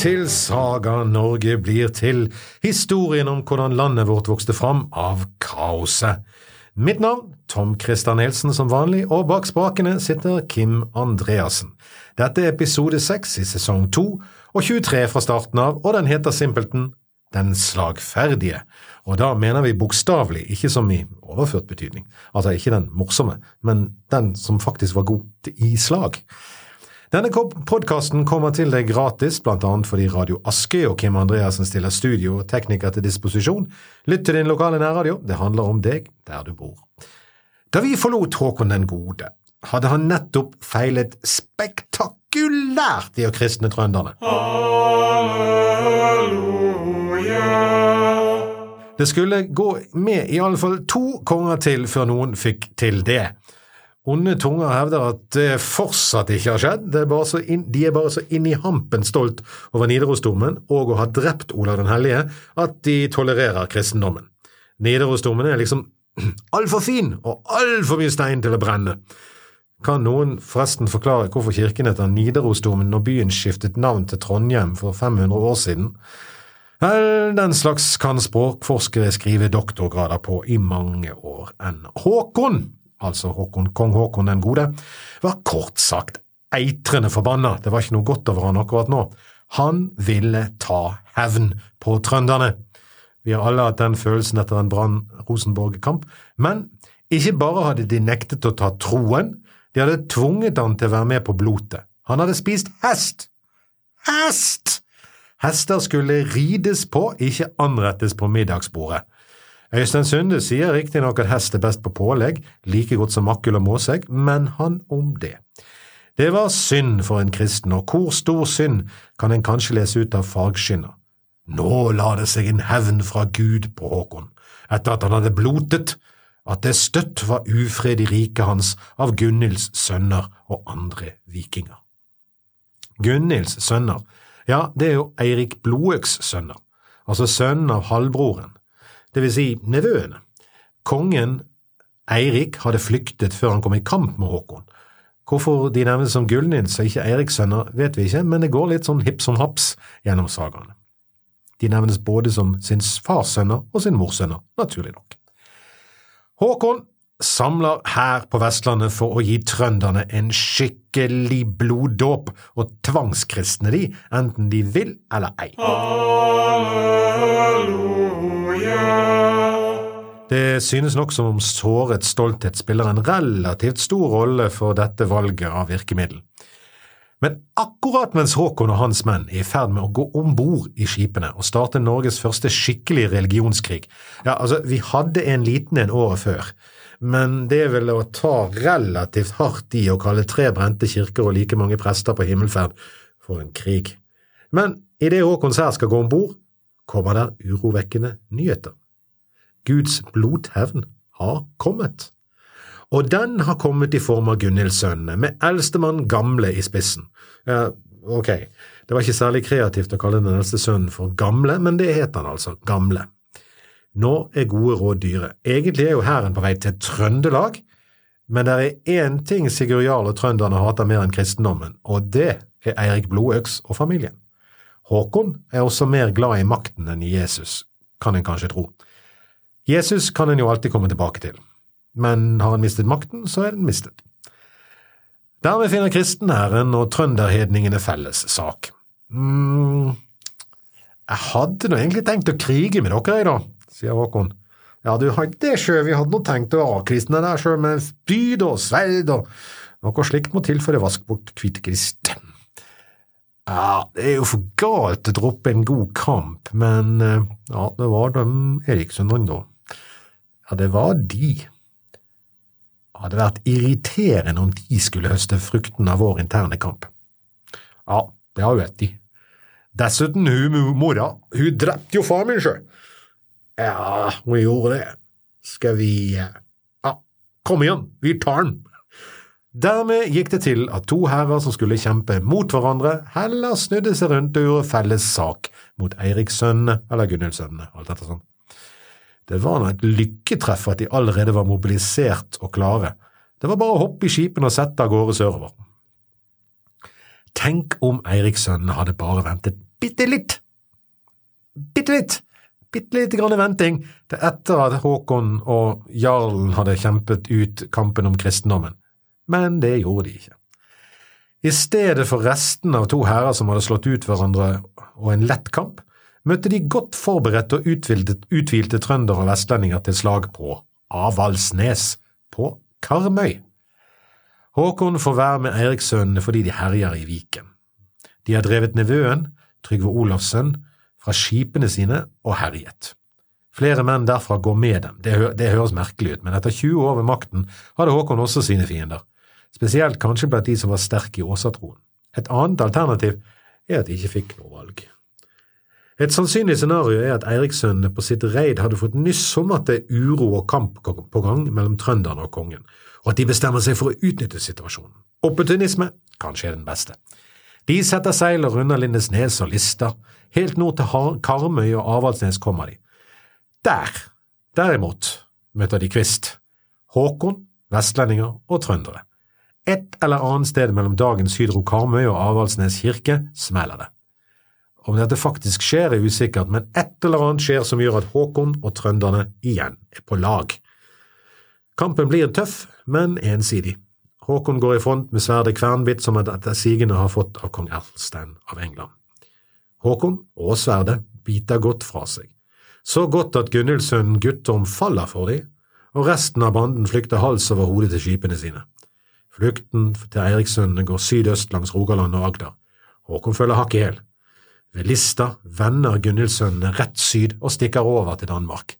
til Saga Norge blir til, historien om hvordan landet vårt vokste fram av kaoset. Mitt navn, Tom Christer Nielsen som vanlig, og bak spakene sitter Kim Andreassen. Dette er episode seks i sesong to, og 23 fra starten av, og den heter simpelthen Den slagferdige. Og da mener vi bokstavelig, ikke som i overført betydning. Altså ikke den morsomme, men den som faktisk var god i slag. Denne podkasten kommer til deg gratis, annet fordi Radio Askøy og Kim Andreassen stiller studio og tekniker til disposisjon. Lytt til din lokale nærradio, det handler om deg der du bor. Da vi forlot Håkon den gode, hadde han nettopp feilet spektakulært i å kristne trønderne. Det skulle gå med i alle fall to konger til før noen fikk til det. Onde tunger hevder at det fortsatt ikke har skjedd, er inn, de er bare så inn i hampen stolt over Nidarosdomen og å ha drept Olav den hellige at de tolererer kristendommen. Nidarosdomen er liksom altfor fin og altfor mye stein til å brenne. Kan noen forresten forklare hvorfor kirken heter Nidarosdomen når byen skiftet navn til Trondheim for 500 år siden? Vel, den slags kan språkforskere skrive doktorgrader på i mange år enn Håkon, altså Håkon, kong Håkon den gode, var kort sagt eitrende forbanna, det var ikke noe godt over han akkurat nå. Han ville ta hevn på trønderne. Vi har alle hatt den følelsen etter en Brann Rosenborg-kamp, men ikke bare hadde de nektet å ta troen, de hadde tvunget han til å være med på blotet. Han hadde spist hest! Hest! Hester skulle rides på, ikke anrettes på middagsbordet. Øystein Sunde sier riktignok at hest er best på pålegg, like godt som makkel og måsegg, men han om det. Det var synd for en kristen, og hvor stor synd kan en kanskje lese ut av fargskinna. Nå la det seg en hevn fra Gud på Håkon, etter at han hadde blotet, at det støtt var ufred i riket hans av Gunhilds sønner og andre vikinger. Gunhilds sønner ja, det er jo Eirik Blodøks sønner, altså sønnen av halvbroren, det vil si nevøene. Kongen Eirik hadde flyktet før han kom i kamp med Håkon. Hvorfor de nevnes som Gullnils og ikke Eiriks sønner, vet vi ikke, men det går litt sånn hipp som haps gjennom sagaene. De nevnes både som sin fars sønner og sin mors sønner, naturlig nok. Håkon samler her på Vestlandet for å gi trønderne en skikkelig bloddåp og tvangskristne de, enten de vil eller ei. Halleluja. Det synes nok som om såret stolthet spiller en relativt stor rolle for dette valget av virkemiddel. Men akkurat mens Håkon og hans menn er i ferd med å gå om bord i skipene og starte Norges første skikkelige religionskrig, ja, altså, vi hadde en liten en året før, men det er vel å ta relativt hardt i å kalle tre brente kirker og like mange prester på himmelferd for en krig. Men idet Håkon Sær skal gå om bord, kommer der urovekkende nyheter. Guds blodhevn har kommet. Og den har kommet i form av Gunhildsønnene, med eldstemann Gamle i spissen. Ja, ok, det var ikke særlig kreativt å kalle den eldste sønnen for Gamle, men det het han altså, Gamle. Nå er gode råd dyre. Egentlig er jo hæren på vei til Trøndelag, men det er én ting Sigurd Jarl og trønderne hater mer enn kristendommen, og det er Eirik Blodøks og familien. Håkon er også mer glad i makten enn i Jesus, kan en kanskje tro. Jesus kan en jo alltid komme tilbake til, men har han mistet makten, så er den mistet. Dermed finner kristenhæren og trønderhedningene felles sak. mm, jeg hadde nå egentlig tenkt å krige med dere, jeg, da, sier Håkon. Ja, du hadde sjø, vi hadde nå tenkt å avkristne deg sjøl med spyd og sverd og noe slikt må til for å vaske bort Kvitkrist. Ja, det er jo for galt å droppe en god kamp, men eh, ja, det var de Erikssønnene, da. Ja, det var de. Det hadde vært irriterende om de skulle høste frukten av vår interne kamp. Ja, det har jo rett i. Dessuten, hun mora, hun drepte jo far min sjøl. Ja, vi gjorde det. Skal vi eh, Ja, kom igjen, vi tar den. Dermed gikk det til at to herrer som skulle kjempe mot hverandre, heller snudde seg rundt og gjorde felles sak mot Eiriks Eirikssønnene eller Gunhildssønnene, alt etter sånn. Det var nå et lykketreff at de allerede var mobilisert og klare. Det var bare å hoppe i skipene og sette av gårde sørover. Tenk om Eiriks Eirikssønnene hadde bare ventet bitte litt. Bitte litt. Bitte lite grann venting til etter at Håkon og jarlen hadde kjempet ut kampen om kristendommen. Men det gjorde de ikke. I stedet for resten av to hærer som hadde slått ut hverandre og en lett kamp, møtte de godt forberedte og uthvilte, trøndere og vestlendinger til slag på Avaldsnes, på Karmøy. Håkon får være med Eirikssønnene fordi de herjer i Viken. De har drevet nevøen, Trygve Olavsen, fra skipene sine og herjet. Flere menn derfra går med dem, det, hø det høres merkelig ut, men etter 20 år ved makten hadde Håkon også sine fiender, spesielt kanskje blant de som var sterke i åsatroen. Et annet alternativ er at de ikke fikk noe valg. Et sannsynlig scenario er at Eirikssønnene på sitt reid hadde fått nyss om at det er uro og kamp på gang mellom trønderne og kongen, og at de bestemmer seg for å utnytte situasjonen. Opportunisme kanskje er den beste. De setter seiler under Lindesnes og Lista, helt nord til Karmøy og Avaldsnes kommer de. Der, derimot, møter de Kvist, Håkon, vestlendinger og trøndere. Et eller annet sted mellom dagens Hydro Karmøy og Avaldsnes kirke smeller det. Om dette faktisk skjer er usikkert, men et eller annet skjer som gjør at Håkon og trønderne igjen er på lag. Kampen blir tøff, men ensidig. Håkon går i front med sverdet kvernbitt som etter sigende har fått av kong Erlstein av England. Håkon og sverdet biter godt fra seg, så godt at Gunhildsønnen Guttorm faller for dem, og resten av banden flykter hals over hodet til skipene sine. Flukten til Eirikssønnene går sydøst langs Rogaland og Agder. Håkon følger hakk i hæl. Ved Lista vender Gunhildsønnene rett syd og stikker over til Danmark.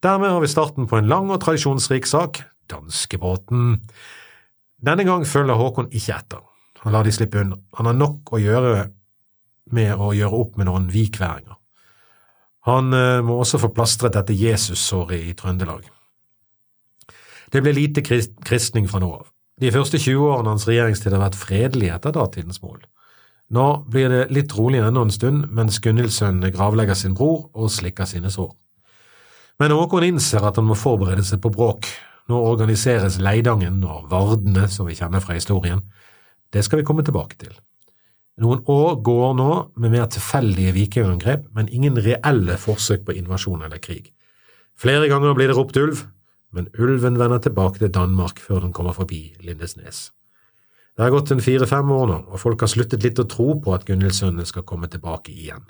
Dermed har vi starten på en lang og tradisjonsrik sak, danskebåten. Denne gang følger Håkon ikke etter. Han lar de slippe unna. Han har nok å gjøre med å gjøre opp med noen vikværinger. Han eh, må også få plastret dette Jesus-såret i Trøndelag. Det ble lite kristning fra nå av. De første 20 årene hans regjeringstid har vært fredelige etter datidens mål. Nå blir det litt rolig ennå en stund, mens Gunhildsønnen gravlegger sin bror og slikker sine sår. Men Håkon innser at han må forberede seg på bråk. Nå organiseres Leidangen og Vardene, som vi kjenner fra historien. Det skal vi komme tilbake til. Noen år går nå med mer tilfeldige vikingangrep, men ingen reelle forsøk på invasjon eller krig. Flere ganger blir det ropt ulv, men ulven vender tilbake til Danmark før den kommer forbi Lindesnes. Det har gått en fire–fem år nå, og folk har sluttet litt å tro på at Gunhildsønnene skal komme tilbake igjen.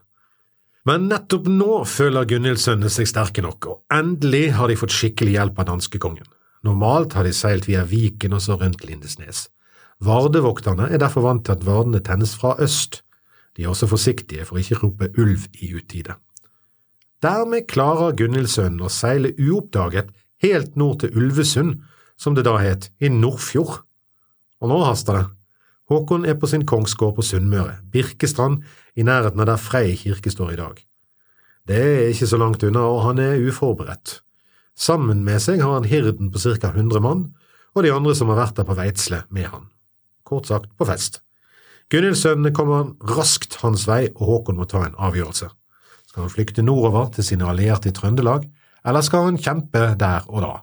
Men nettopp nå føler Gunhildsønnene seg sterke nok, og endelig har de fått skikkelig hjelp av danskekongen. Normalt har de seilt via Viken og så rundt Lindesnes. Vardevokterne er derfor vant til at vardene tennes fra øst. De er også forsiktige for ikke å rope ulv i utide. Dermed klarer Gunhildsønnen å seile uoppdaget helt nord til Ulvesund, som det da het, i Nordfjord. Og nå haster det. Håkon er på sin kongsgård på Sunnmøre, Birkestrand, i nærheten av der Frei kirke står i dag. Det er ikke så langt unna, og han er uforberedt. Sammen med seg har han hirden på ca. 100 mann, og de andre som har vært der på Veitsle med han. Kort sagt på fest. Gunhildsønnene kommer raskt hans vei, og Håkon må ta en avgjørelse. Skal han flykte nordover til sine allierte i Trøndelag, eller skal han kjempe der og da?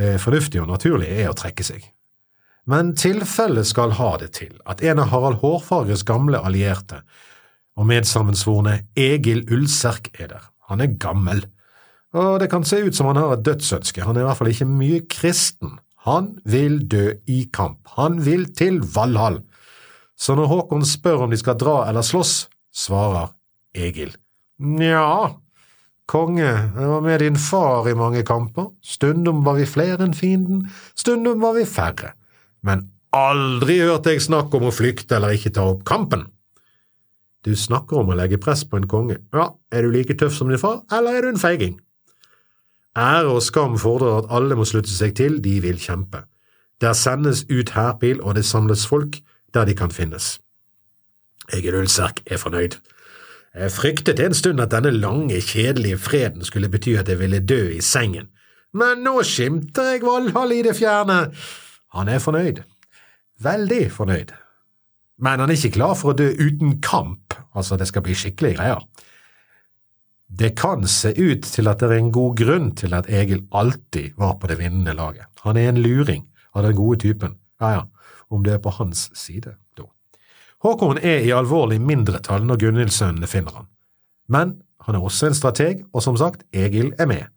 Det fornuftige og naturlige er å trekke seg men tilfellet skal ha det til at en av Harald Hårfagres gamle allierte og medsammensvorne Egil Ulserk er der. Han er gammel, og det kan se ut som han har et dødsønske, han er i hvert fall ikke mye kristen. Han vil dø i kamp, han vil til Valhall. Så når Håkon spør om de skal dra eller slåss, svarer Egil. Nja, konge, jeg var med din far i mange kamper, stundom var vi flere enn fienden, stundom var vi færre men aldri hørte jeg snakk om å flykte eller ikke ta opp kampen. Du snakker om å legge press på en konge. Ja, er du like tøff som din far, eller er du en feiging? Ære og skam fordrer at alle må slutte seg til, de vil kjempe. Der sendes ut hærpil, og det samles folk der de kan finnes. Egil Ulserk er fornøyd. Jeg fryktet en stund at denne lange, kjedelige freden skulle bety at jeg ville dø i sengen, men nå skimter jeg Valhall i det fjerne. Han er fornøyd. Veldig fornøyd. Men han er ikke klar for å dø uten kamp, altså det skal bli skikkelige greier. Det kan se ut til at det er en god grunn til at Egil alltid var på det vinnende laget. Han er en luring av den gode typen, ja ja, om det er på hans side, da. Håkon er i alvorlig mindretall når Gunhild-sønnene finner han, men han er også en strateg, og som sagt, Egil er med.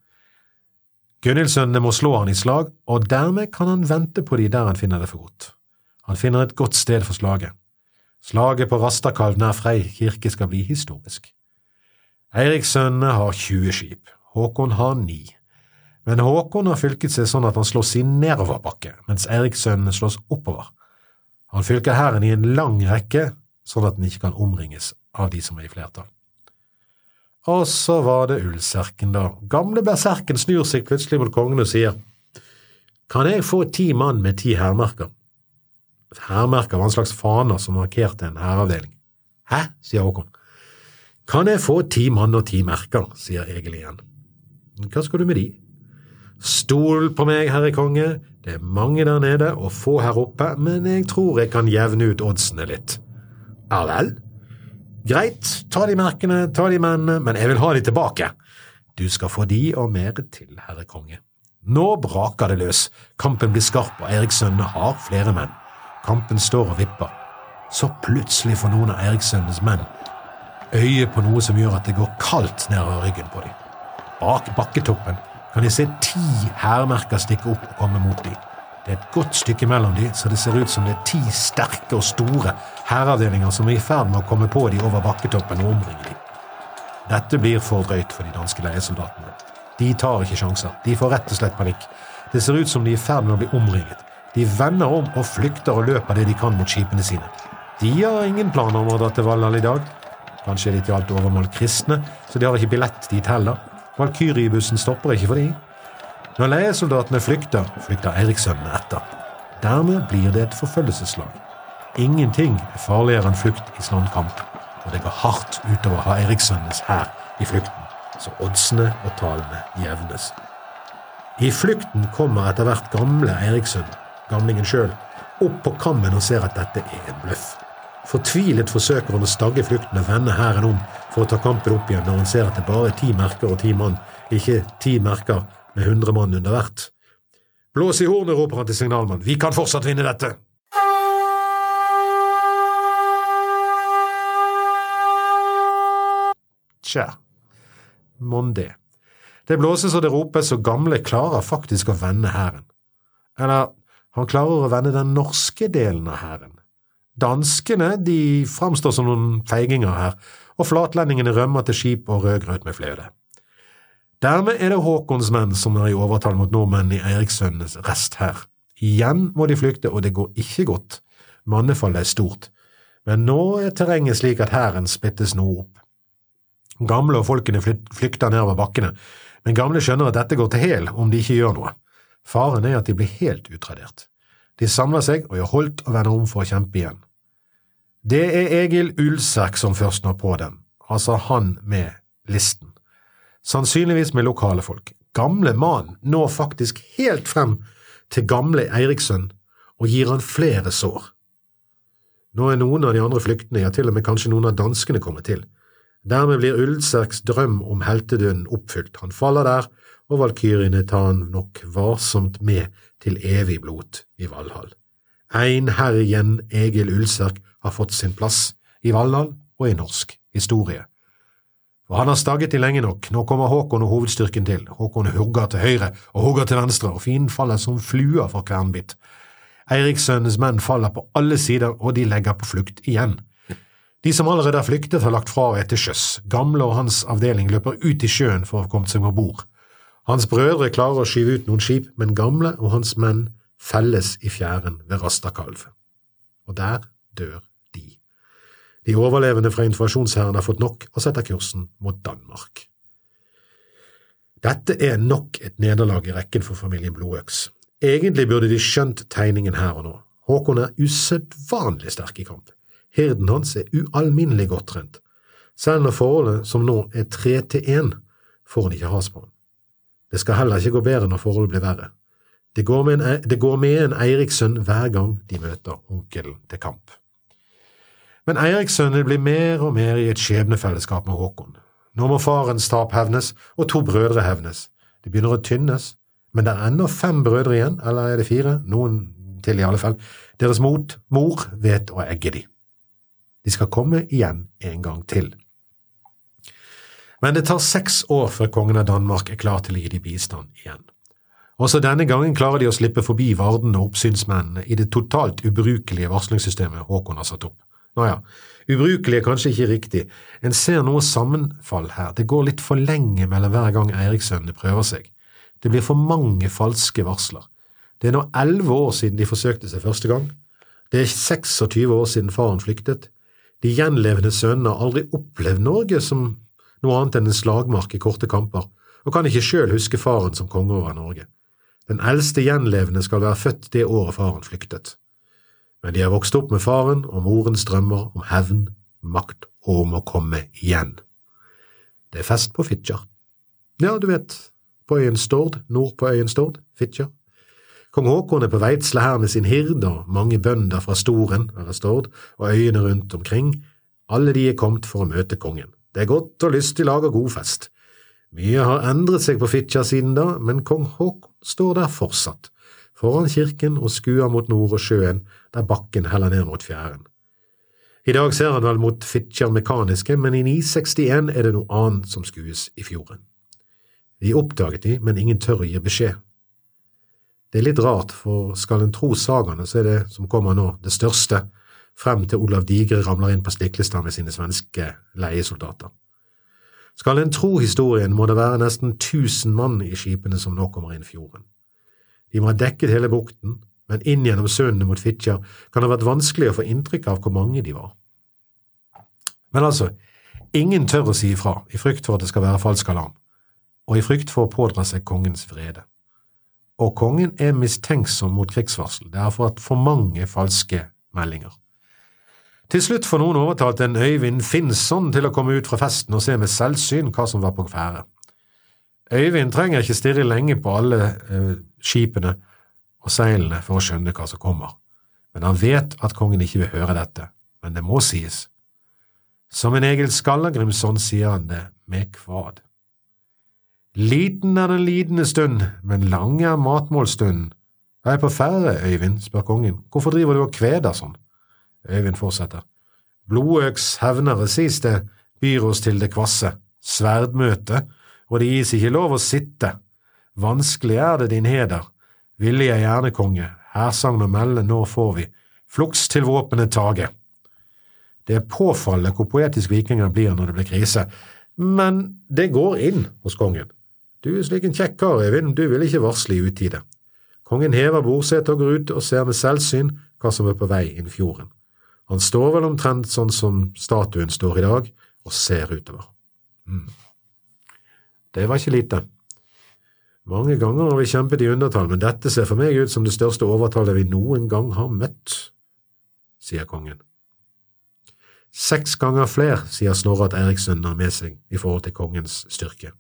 Gunhild-sønnene må slå han i slag, og dermed kan han vente på de der han finner det for godt. Han finner et godt sted for slaget. Slaget på Rastakalv nær Frei kirke skal bli historisk. Eirikssønnene har 20 skip, Håkon har ni. Men Håkon har fylket seg sånn at han slåss i nedoverbakke, mens Eirikssønnene slåss oppover. Han fylker hæren i en lang rekke, sånn at den ikke kan omringes av de som er i flertall. Og så var det Ulserken, da. Gamle berserken snur seg plutselig mot kongen og sier, Kan jeg få ti mann med ti hærmerker? Hærmerker var en slags faner som markerte en hæravdeling. Hæ, sier Håkon. Kan jeg få ti mann og ti merker, sier Egil igjen. Hva skal du med de? Stol på meg, herre konge, det er mange der nede og få her oppe, men jeg tror jeg kan jevne ut oddsene litt. Ja vel? Greit, ta de merkene, ta de mennene, men jeg vil ha de tilbake. Du skal få de og mer til, herre konge. Nå braker det løs, kampen blir skarp og Erikssønnene har flere menn. Kampen står og vipper. Så plutselig får noen av Erikssønnenes menn øye på noe som gjør at det går kaldt nedover ryggen på dem. Bak bakketoppen kan de se ti hærmerker stikke opp og komme mot dem. Det er et godt stykke mellom dem, så det ser ut som det er ti sterke og store hæravdelinger som er i ferd med å komme på dem over bakketoppen og omringe dem. Dette blir for drøyt for de danske leiesoldatene. De tar ikke sjanser, de får rett og slett panikk. Det ser ut som de er i ferd med å bli omringet. De vender om og flykter og løper det de kan mot skipene sine. De har ingen planer om å dra til Valhall i dag. Kanskje er de til alt overmål kristne, så de har ikke billett dit heller. Valkyriebussen stopper ikke for de. Når leiesoldatene flykter, flykter Eirikssønnene etter. Dermed blir det et forfølgelseslag. Ingenting er farligere enn flukt i sånn og det går hardt utover å ha Eirikssønnenes hær i flukten, så oddsene og tallene jevnes. I flukten kommer etter hvert gamle Eirikssønn, gamlingen sjøl, opp på kammen og ser at dette er en bløff. Fortvilet forsøker han å stagge flukten og vende hæren om for å ta kampen opp igjen når han ser at det bare er ti merker og ti mann, ikke ti merker med hundre mann under hvert. Blås i hornet, roper han til signalmann, vi kan fortsatt vinne dette! Tja, mon det. Det blåses og det ropes, og gamle klarer faktisk å vende hæren. Eller, han klarer å vende den norske delen av hæren. Danskene de framstår som noen feiginger her, og flatlendingene rømmer til skip og rødgrøt med fløde. Dermed er det Håkons menn som er i overtall mot nordmenn i Eirikssønnenes rest her. Igjen må de flykte, og det går ikke godt. Mannefallet er stort, men nå er terrenget slik at hæren splittes noe opp. Gamle og folkene flykter nedover bakkene, men gamle skjønner at dette går til hel om de ikke gjør noe. Faren er at de blir helt utradert. De samler seg og gjør holdt og vender om for å kjempe igjen. Det er Egil Ulsek som først når på dem, altså han med listen. Sannsynligvis med lokale folk. Gamle mannen når faktisk helt frem til gamle Eiriksson og gir han flere sår. Nå er noen av de andre flyktende, ja til og med kanskje noen av danskene kommet til. Dermed blir Ulseks drøm om heltedøden oppfylt, han faller der, og valkyrjene tar han nok varsomt med til evig blot i Valhall. Einherjen Egil Ulsterk, har fått sin plass i Valhall og i norsk historie. Og han har stagget i lenge nok, nå kommer Håkon og hovedstyrken til, Håkon hugger til høyre og hugger til venstre, og fienden faller som fluer for kvernbitt. Eirikssønnenes menn faller på alle sider, og de legger på flukt igjen. De som allerede har flyktet, har lagt fra og er til sjøs. Gamle og hans avdeling løper ut i sjøen for å ha kommet seg om bord. Hans brødre klarer å skyve ut noen skip, men Gamle og hans menn felles i fjæren ved Rastakalv. Og der dør de. De overlevende fra invasjonshæren har fått nok og setter kursen mot Danmark. Dette er nok et nederlag i rekken for familien Blodøks. Egentlig burde de skjønt tegningen her og nå. Håkon er usedvanlig sterk i kamp. Hirden hans er ualminnelig godt trent. Selv når forholdet som nå er tre til én, får han ikke has på ham. Det skal heller ikke gå bedre når forholdet blir verre. Det går med en, det går med en Eirikssønn hver gang de møter onkelen til kamp. Men Eirikssønnen blir mer og mer i et skjebnefellesskap med Håkon. Nå må farens tap hevnes, og to brødre hevnes. De begynner å tynnes, men det er ennå fem brødre igjen, eller er det fire? Noen til, i alle fall. Deres mot, mor vet å egge de. De skal komme igjen en gang til. Men det tar seks år før kongen av Danmark er klar til å gi de bistand igjen. Også denne gangen klarer de å slippe forbi vardene og oppsynsmennene i det totalt ubrukelige varslingssystemet Håkon har satt opp. Nå ja, ubrukelig er kanskje ikke riktig, en ser noe sammenfall her, det går litt for lenge mellom hver gang Eirikssønnene prøver seg. Det blir for mange falske varsler. Det er nå elleve år siden de forsøkte seg første gang. Det er 26 år siden faren flyktet. De gjenlevende sønnene har aldri opplevd Norge som noe annet enn en slagmark i korte kamper, og kan ikke sjøl huske faren som konge over Norge. Den eldste gjenlevende skal være født det året faren flyktet. Men de har vokst opp med faren og morens drømmer om hevn, makt og om å komme igjen. Det er fest på Fitjar. Ja, du vet, på øyen Stord, nord på øyen Stord, Fitjar. Kong Haakon er på Veitsle her med sin hird og mange bønder fra Storen, eller Stord, og øyene rundt omkring. Alle de er kommet for å møte kongen. Det er godt og lystig lag og god fest. Mye har endret seg på Fitjar siden da, men kong Haakon står der fortsatt, foran kirken og skuer mot nord og sjøen, der bakken heller ned mot fjæren. I dag ser han vel mot Fitjar mekaniske, men i 961 er det noe annet som skues i fjorden. De oppdaget de, men ingen tør å gi beskjed. Det er litt rart, for skal en tro sagaene, så er det som kommer nå, det største, frem til Olav Digre ramler inn på Stiklestad med sine svenske leiesoldater. Skal en tro historien, må det være nesten tusen mann i skipene som nå kommer inn fjorden. De må ha dekket hele bukten, men inn gjennom sundet mot Fitjar kan det ha vært vanskelig å få inntrykk av hvor mange de var. Men altså, ingen tør å si ifra, i frykt for at det skal være falsk alarm, og i frykt for å pådra seg kongens vrede. Og kongen er mistenksom mot krigsvarsel, det at for mange falske meldinger. Til slutt får noen overtalt en Øyvind Finnsson til å komme ut fra festen og se med selvsyn hva som var på ferde. Øyvind trenger ikke stirre lenge på alle eh, skipene og seilene for å skjønne hva som kommer, men han vet at kongen ikke vil høre dette, men det må sies. Som en Egil Skallagrimson sier han det med kvad. Liten er den lidende stund, men lang er matmålstunden. Hva er på ferde, Øyvind, spør kongen, hvorfor driver du og kveder sånn? Øyvind fortsetter. Blodøks hevnere, sies det, byr oss til det kvasse, sverdmøte, og det gis ikke lov å sitte. Vanskelig er det din heder, ville jeg gjerne, konge, hærsagn og melde, nå får vi, fluks til våpenet tage. Det er påfallende hvor poetisk vikinger blir når det blir krise, men det går inn hos kongen. Du er slik en kjekk kar, Eivind, du vil ikke varsle i utide. Kongen hever bordsetet og går ut og ser med selvsyn hva som er på vei inn fjorden. Han står vel omtrent sånn som statuen står i dag, og ser utover. Mm. Det var ikke lite. Mange ganger har vi kjempet i undertall, men dette ser for meg ut som det største overtallet vi noen gang har møtt, sier kongen. Seks ganger fler, sier Snorre at Eirikssønnen har med seg i forhold til kongens styrke.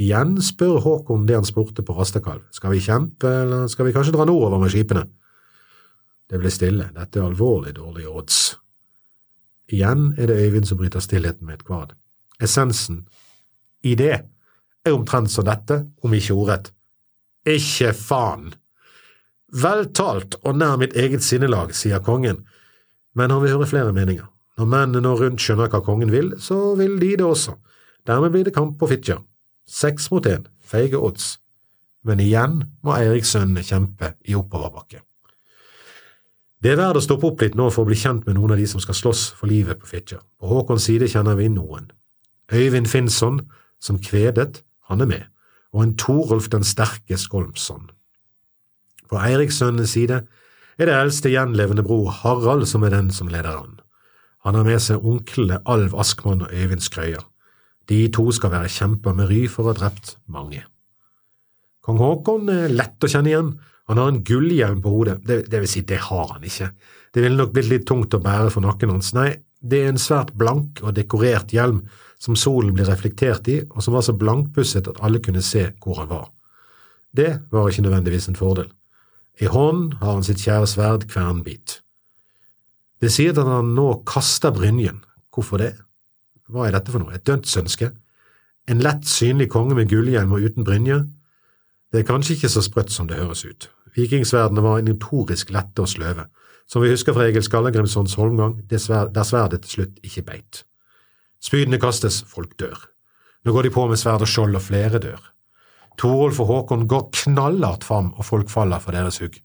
Igjen spør Håkon det han spurte på Rastakalv, skal vi kjempe, eller skal vi kanskje dra nordover med skipene? Det ble stille, dette er alvorlig dårlige odds. Igjen er det Øyvind som bryter stillheten med et kvad. Essensen i det er omtrent som dette, om ikke ordrett. Ikke faen! Vel talt og nær mitt eget sinnelag, sier kongen, men han vil høre flere meninger. Når mennene nå rundt skjønner hva kongen vil, så vil de det også. Dermed blir det kamp på Fitjar. Seks mot én, feige odds. Men igjen må Eirikssønnene kjempe i oppoverbakke. Det er verdt å stoppe opp litt nå for å bli kjent med noen av de som skal slåss for livet på Fitjar. På Håkons side kjenner vi noen. Øyvind Finnsson, som kvedet, han er med, og en Torolf den sterke Skolmsson. På Eirikssønnenes side er det eldste gjenlevende bror Harald som er den som leder an. Han har med seg onklene Alv Askmann og Øyvind Skrøyer. De to skal være kjemper med ry for å ha drept mange. Kong Håkon er lett å kjenne igjen, han har en gullhjelm på hodet, det, det, vil si, det har han ikke. Det ville nok blitt litt tungt å bære for nakken hans. Nei, det er en svært blank og dekorert hjelm som solen blir reflektert i, og som var så blankpusset at alle kunne se hvor han var. Det var ikke nødvendigvis en fordel. I hånden har han sitt kjære sverd Kvernbit. Det sier at han nå kaster brynjen. Hvorfor det? Hva er dette for noe? Et dødsønske? En lett synlig konge med gullhjelm og uten brynje? Det er kanskje ikke så sprøtt som det høres ut. Vikingsverdene var notorisk lette og sløve, som vi husker fra Egil Skallagrimsons holmgang, der sverdet til slutt ikke beit. Spydene kastes, folk dør. Nå går de på med sverd og skjold, og flere dør. Torolf og Håkon går knallhardt fram, og folk faller for deres hugg.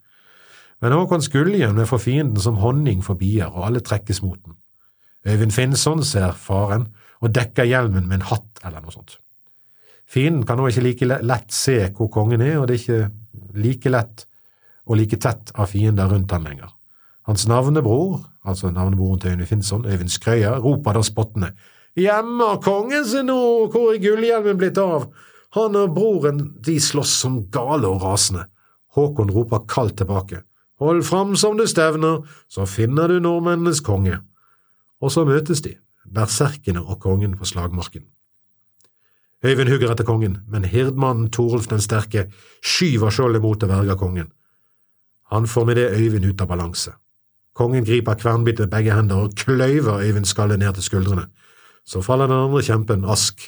Men Håkons gullhjelm er for fienden som honning for bier, og alle trekkes mot den. Øyvind Finnsson ser faren og dekker hjelmen med en hatt eller noe sånt. Fienden kan nå ikke like lett se hvor kongen er, og det er ikke like lett og like tett av fiender rundt han lenger. Hans navnebror, altså navnebroren til Øyvind Finnsson, Øyvind Skrøya, roper da spottende Gjemmer kongen seg nå, hvor er gullhjelmen blitt av? Han og broren, de slåss som gale og rasende. Håkon roper kaldt tilbake. Hold fram som du stevner, så finner du nordmennenes konge. Og så møtes de, berserkene og kongen på slagmarken. Øyvind hugger etter kongen, men hirdmannen Torulf den sterke skyver skjoldet mot og verger kongen. Han får med det Øyvind ut av balanse. Kongen griper kvernbit med begge hender og kløyver Øyvind skallet ned til skuldrene. Så faller den andre kjempen ask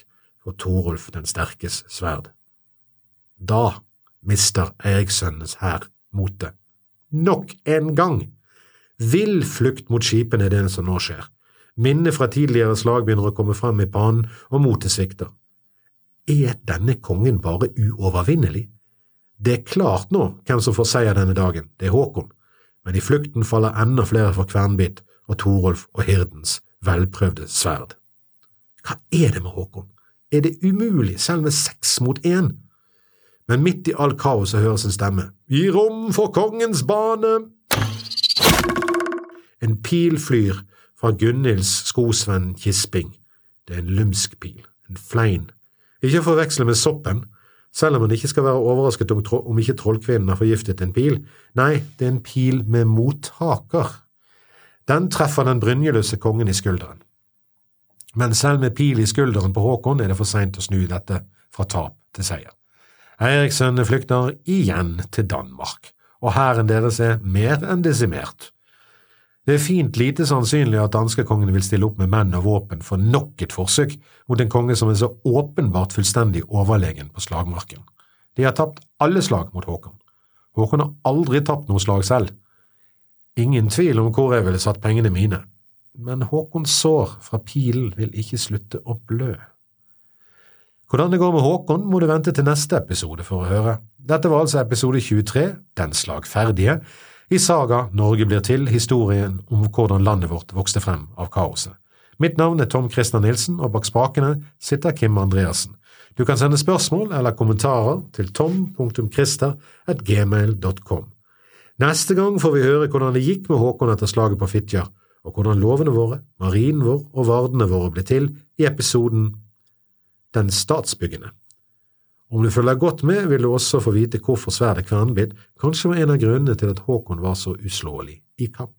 for Torulf den sterkes sverd. Da mister Eirikssønnenes hær motet. Nok en gang! Vill flukt mot skipene er det som nå skjer. Minnet fra tidligere slag begynner å komme frem i pannen, og motet svikter. Er denne kongen bare uovervinnelig? Det er klart nå hvem som får seier denne dagen, det er Håkon, men i flukten faller enda flere for Kvernbit og Torolf og hirdens velprøvde sverd. Hva er det med Håkon? Er det umulig, selv med seks mot én? Men midt i all kaoset høres en stemme. Gi rom for kongens bane! En pil flyr fra Gunhilds skosvenn Kisping. Det er en lumsk pil, en flein, ikke å forveksle med soppen, selv om man ikke skal være overrasket om, om ikke trollkvinnen har forgiftet en pil. Nei, det er en pil med mottaker. Den treffer den brynjeløse kongen i skulderen. Men selv med pil i skulderen på Håkon er det for seint å snu dette fra tap til seier. Eirikssønnene flykter igjen til Danmark, og hæren deres er mer enn desimert. Det er fint lite sannsynlig at danskekongen vil stille opp med menn og våpen for nok et forsøk mot en konge som er så åpenbart fullstendig overlegen på slagmarken. De har tapt alle slag mot Håkon. Håkon har aldri tapt noe slag selv. Ingen tvil om hvor jeg ville satt pengene mine, men Håkons sår fra pilen vil ikke slutte å blø. Hvordan det går med Håkon, må du vente til neste episode for å høre. Dette var altså episode 23, Den slagferdige, i Saga Norge blir til, historien om hvordan landet vårt vokste frem av kaoset. Mitt navn er Tom Christer Nilsen, og bak spakene sitter Kim Andreassen. Du kan sende spørsmål eller kommentarer til tom.christer.gmail.com. Neste gang får vi høre hvordan det gikk med Håkon etter slaget på Fitjar, og hvordan lovene våre, marinen vår og vardene våre ble til i episoden Den statsbyggende. Om du følger godt med, vil du også få vite hvorfor sverdet Kvernbid kanskje var en av grunnene til at Håkon var så uslåelig i kamp.